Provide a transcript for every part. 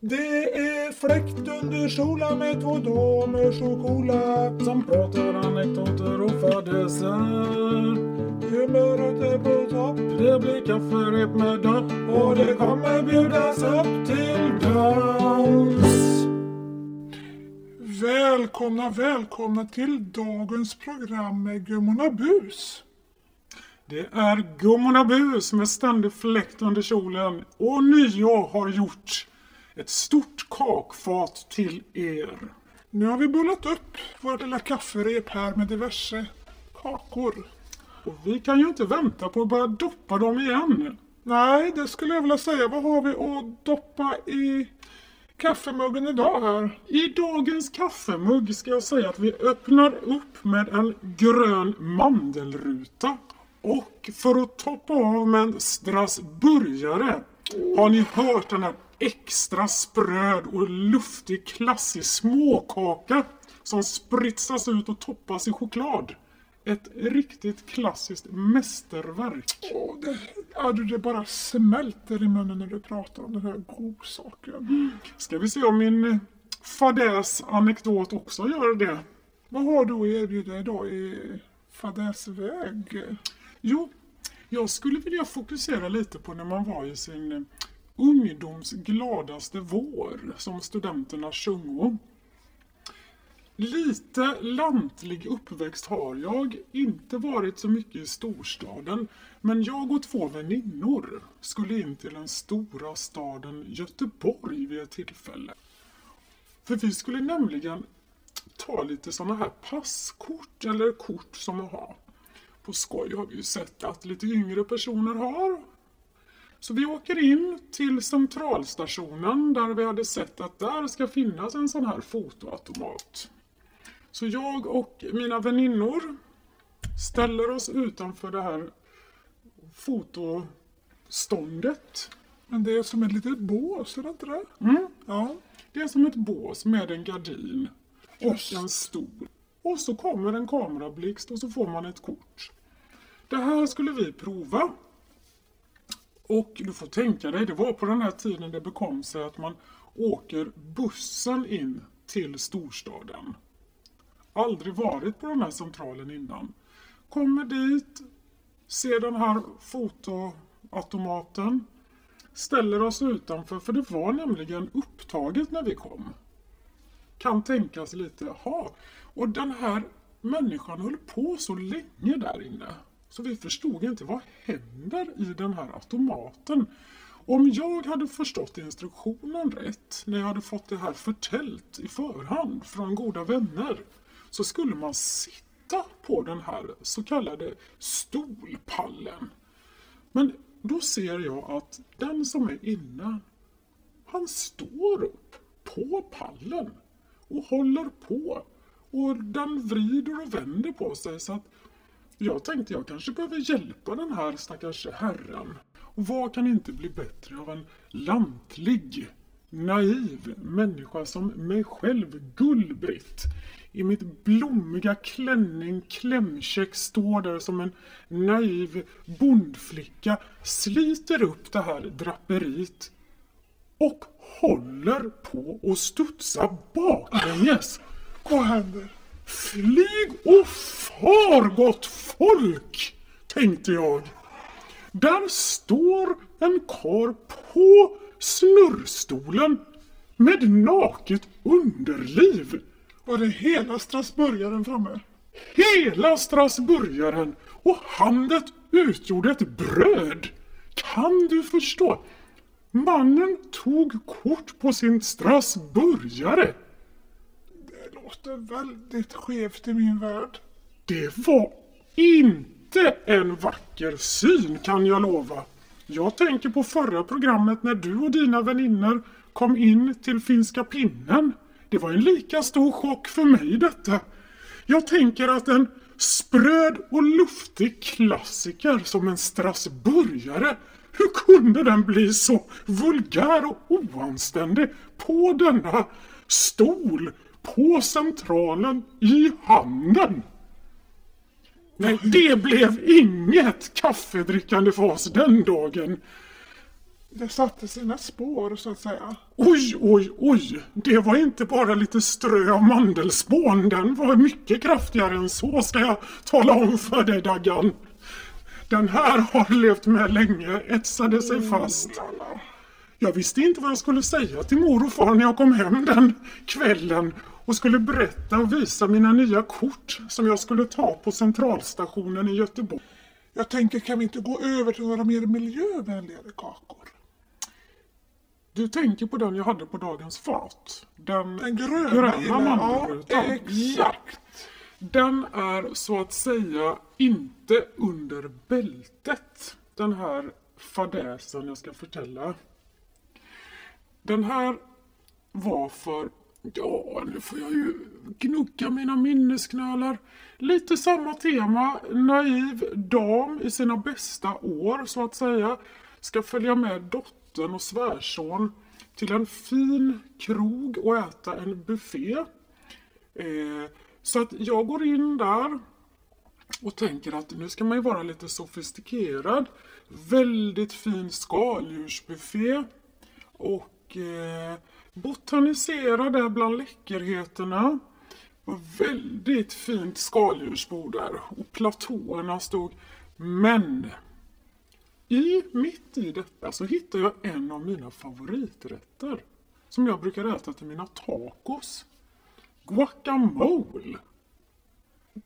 Det är fläkt under solen med två damer så coola Som pratar anekdoter och fadäser Humöret är på topp Det blir kafferep med dopp och det kommer bjudas upp till dans. Välkomna, välkomna till dagens program med Gummorna Bus. Det är Gummorna Bus med ständig fläkt under kjolen och nio har gjort ett stort kakfat till er. Nu har vi bullat upp vårt lilla kafferep här med diverse kakor. Och vi kan ju inte vänta på att börja doppa dem igen. Nej, det skulle jag vilja säga. Vad har vi att doppa i kaffemuggen idag här? I dagens kaffemugg ska jag säga att vi öppnar upp med en grön mandelruta. Och för att toppa av med en strassburgare, har ni hört den här extra spröd och luftig klassig småkaka som spritsas ut och toppas i choklad. Ett riktigt klassiskt mästerverk. Oh, det, ja, det bara smälter i munnen när du pratar om den här godsaken. Ska vi se om min fadäs-anekdot också gör det. Vad har du att erbjuda idag i fadäsväg? Jo, jag skulle vilja fokusera lite på när man var i sin ungdoms gladaste vår, som studenterna sjunger. Lite lantlig uppväxt har jag, inte varit så mycket i storstaden, men jag och två väninnor skulle in till den stora staden Göteborg vid ett tillfälle. För vi skulle nämligen ta lite sådana här passkort eller kort som man har. På skoj har vi ju sett att lite yngre personer har. Så vi åker in till centralstationen där vi hade sett att där ska finnas en sån här fotoautomat. Så jag och mina väninnor ställer oss utanför det här fotoståndet. Men det är som ett litet bås, är det inte det? Mm. Ja. Det är som ett bås med en gardin och en stol. Och så kommer en kamerablixt och så får man ett kort. Det här skulle vi prova. Och du får tänka dig, det var på den här tiden det bekom sig att man åker bussen in till storstaden. Aldrig varit på den här centralen innan. Kommer dit, ser den här fotoautomaten, ställer oss utanför, för det var nämligen upptaget när vi kom. Kan tänkas lite, jaha, och den här människan höll på så länge där inne. Så vi förstod inte, vad händer i den här automaten? Om jag hade förstått instruktionen rätt, när jag hade fått det här förtällt i förhand från goda vänner, så skulle man sitta på den här så kallade stolpallen. Men då ser jag att den som är inne, han står upp på pallen och håller på. Och den vrider och vänder på sig så att jag tänkte jag kanske behöver hjälpa den här stackars herren. Och vad kan inte bli bättre av en lantlig, naiv människa som mig själv, Gullbritt. I mitt blommiga klänning klämkäck står där som en naiv bondflicka, sliter upp det här draperiet och håller på att studsa baklänges. Vad händer? Flyg och far gott folk, tänkte jag. Där står en kar på snurrstolen med naket underliv. Var det hela strasburgaren framme? Hela strasburgaren och handet utgjorde ett bröd. Kan du förstå? Mannen tog kort på sin strasburgare. Det låter väldigt skevt i min värld. Det var inte en vacker syn kan jag lova. Jag tänker på förra programmet när du och dina vänner kom in till finska pinnen. Det var en lika stor chock för mig detta. Jag tänker att en spröd och luftig klassiker som en strasburgare, hur kunde den bli så vulgär och oanständig på denna stol på centralen i handen? Nej, det blev inget kaffedrickande för oss den dagen. det satte sina spår så att säga. Oj, oj, oj! Det var inte bara lite strö av mandelspån. Den var mycket kraftigare än så ska jag tala om för dig Daggan. Den här har levt med länge, etsade sig fast. Jag visste inte vad jag skulle säga till mor och far när jag kom hem den kvällen och skulle berätta och visa mina nya kort som jag skulle ta på centralstationen i Göteborg. Jag tänker, kan vi inte gå över till några mer miljövänligare kakor? Du tänker på den jag hade på dagens fat? Den, Den gröna, gröna ja, mandelrutan? exakt. Den är så att säga inte under bältet. Den här fadäsen jag ska förtälla. Den här var för, ja nu får jag ju gnugga mina minnesknölar. Lite samma tema, naiv dam i sina bästa år så att säga. Ska följa med dottern och svärson till en fin krog och äta en buffé. Eh, så att jag går in där och tänker att nu ska man ju vara lite sofistikerad. Väldigt fin skaldjursbuffé. Och eh, botanisera där bland läckerheterna. var väldigt fint skaldjursbord där och platåerna stod. Men i, mitt i detta så hittade jag en av mina favoriträtter. Som jag brukar äta till mina tacos. Guacamole.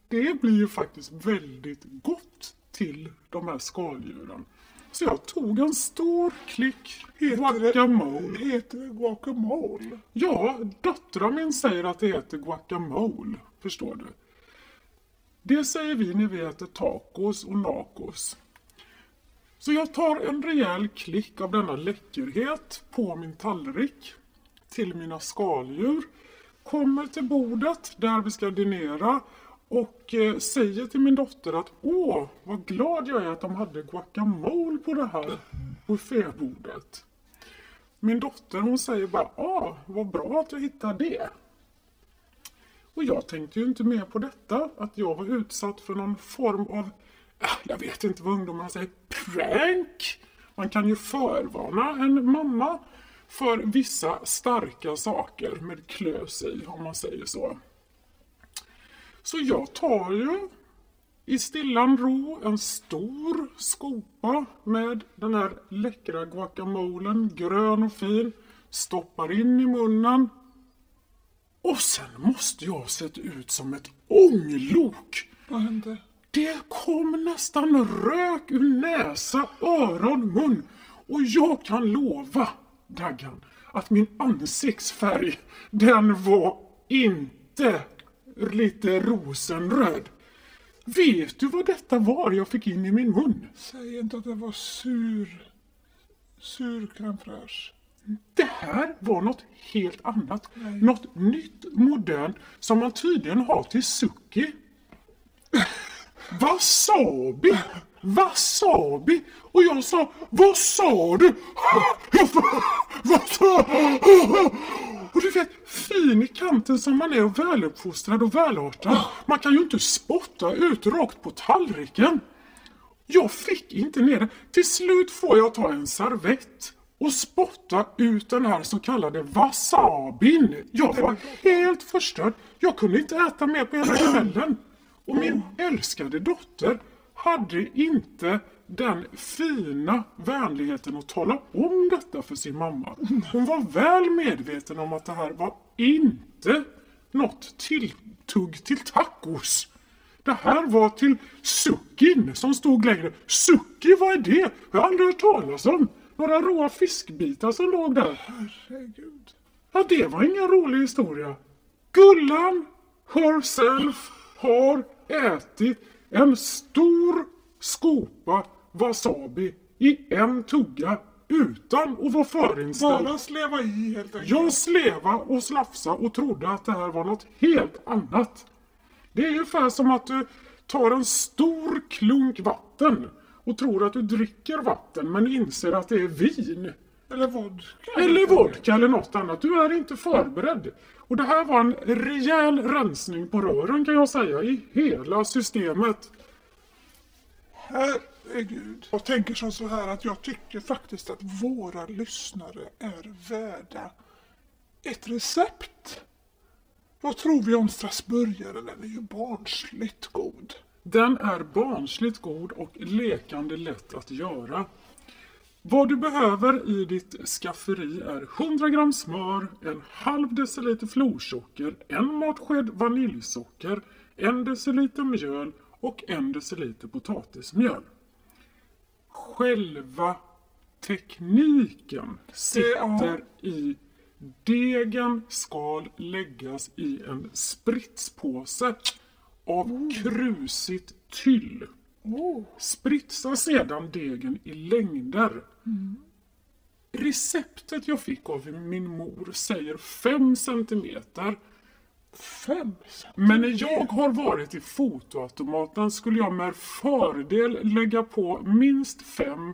Det blir ju faktiskt väldigt gott till de här skaldjuren. Så jag tog en stor klick guacamole. Heter det guacamole? Ja, döttrar min säger att det heter guacamole. Förstår du? Det säger vi när vi äter tacos och nacos. Så jag tar en rejäl klick av denna läckerhet på min tallrik till mina skaldjur. Kommer till bordet där vi ska dinera och eh, säger till min dotter att åh, vad glad jag är att de hade guacamole på det här buffébordet. Min dotter hon säger bara ah, vad bra att du hittade det. Och jag tänkte ju inte mer på detta, att jag var utsatt för någon form av, äh, jag vet inte vad ungdomarna säger, prank. Man kan ju förvarna en mamma för vissa starka saker med klös i, om man säger så. Så jag tar ju i stillan ro en stor skopa med den här läckra guacamolen, grön och fin, stoppar in i munnen. Och sen måste jag sett ut som ett ånglok. Vad hände? Det kom nästan rök ur näsa, öron, mun. Och jag kan lova, Daggan, att min ansiktsfärg, den var inte lite rosenröd. Vet du vad detta var jag fick in i min mun? Säg inte att det var sur... Sur crème fraîche. Det här var något helt annat. Något nytt, modernt, som man tydligen har till suki. Wasabi! Wasabi! Och jag sa, vad sa du? Sa, vad sa och du vet, fin i kanten som man är och väluppfostrad och välartad. Man kan ju inte spotta ut rakt på tallriken. Jag fick inte ner den. Till slut får jag ta en servett och spotta ut den här så kallade wasabin. Jag var helt förstörd. Jag kunde inte äta mer på hela kvällen. Och min älskade dotter hade inte den fina vänligheten att tala om detta för sin mamma. Hon var väl medveten om att det här var inte något tilltugg till tacos. Det här var till sukin som stod längre. Suki, vad är det? Jag har aldrig hört talas om. Några råa fiskbitar som låg där. Herregud. Ja, det var ingen rolig historia. Gullan herself har ätit en stor skopa wasabi i en tugga utan att vara förinställd. Bara sleva i helt enkelt. Jag sleva och slafsa och trodde att det här var något helt annat. Det är ungefär som att du tar en stor klunk vatten och tror att du dricker vatten men inser att det är vin. Eller vodka. Eller vodka eller något annat. Du är inte förberedd. Och det här var en rejäl rensning på rören kan jag säga i hela systemet. Här Gud. Jag tänker som så här att jag tycker faktiskt att våra lyssnare är värda ett recept. Vad tror vi om strasburgaren? Den är ju barnsligt god. Den är barnsligt god och lekande lätt att göra. Vad du behöver i ditt skafferi är 100 gram smör, en halv deciliter florsocker, en matsked vaniljsocker, en deciliter mjöl och en deciliter potatismjöl. Själva tekniken sitter i degen ska läggas i en spritspåse av krusigt tyll. Oh. Spritsa sedan degen i längder. Receptet jag fick av min mor säger 5 centimeter. Fem Men när jag har varit i fotoautomaten skulle jag med fördel lägga på minst 5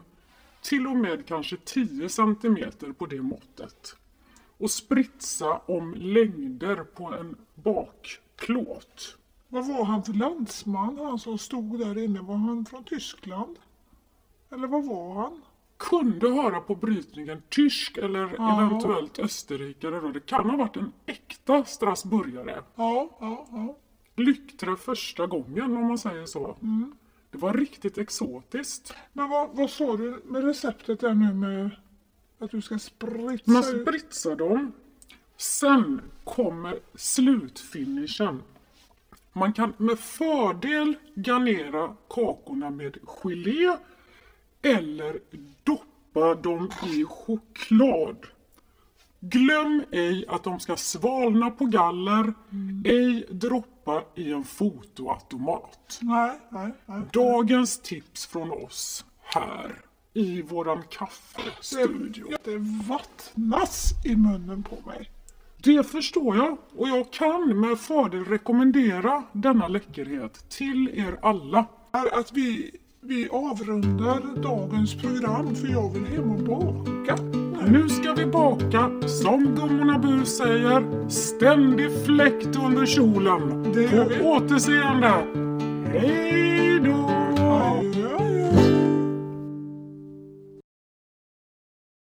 till och med kanske 10 centimeter på det måttet. Och spritsa om längder på en bakplåt. Vad var han för landsman, han som stod där inne? Var han från Tyskland? Eller vad var han? Kunde höra på brytningen tysk eller Ja. eventuellt österrikare. Då. Det kan ha varit en äkta strasburgare. Ja, ja, ja. Lyckträff första gången om man säger så. Det var riktigt exotiskt. Men vad, vad sa du med receptet där nu med att du ska spritsa Man spritsar dem. Sen kommer slutfinishen. Man kan med fördel garnera kakorna med gelé eller doppa dem i choklad. Glöm ej att de ska svalna på galler, ej droppa i en fotoautomat. Nej, nej, nej. Dagens tips från oss här i våran kaffestudio. Det, det vattnas i munnen på mig. Det förstår jag och jag kan med fördel rekommendera denna läckerhet till er alla. Är Att vi, vi avrundar dagens program för jag vill hem och baka. Nu ska vi baka, som gummorna Bu säger, ständig fläkt under kjolen. Det gör vi. På återseende. Hej då!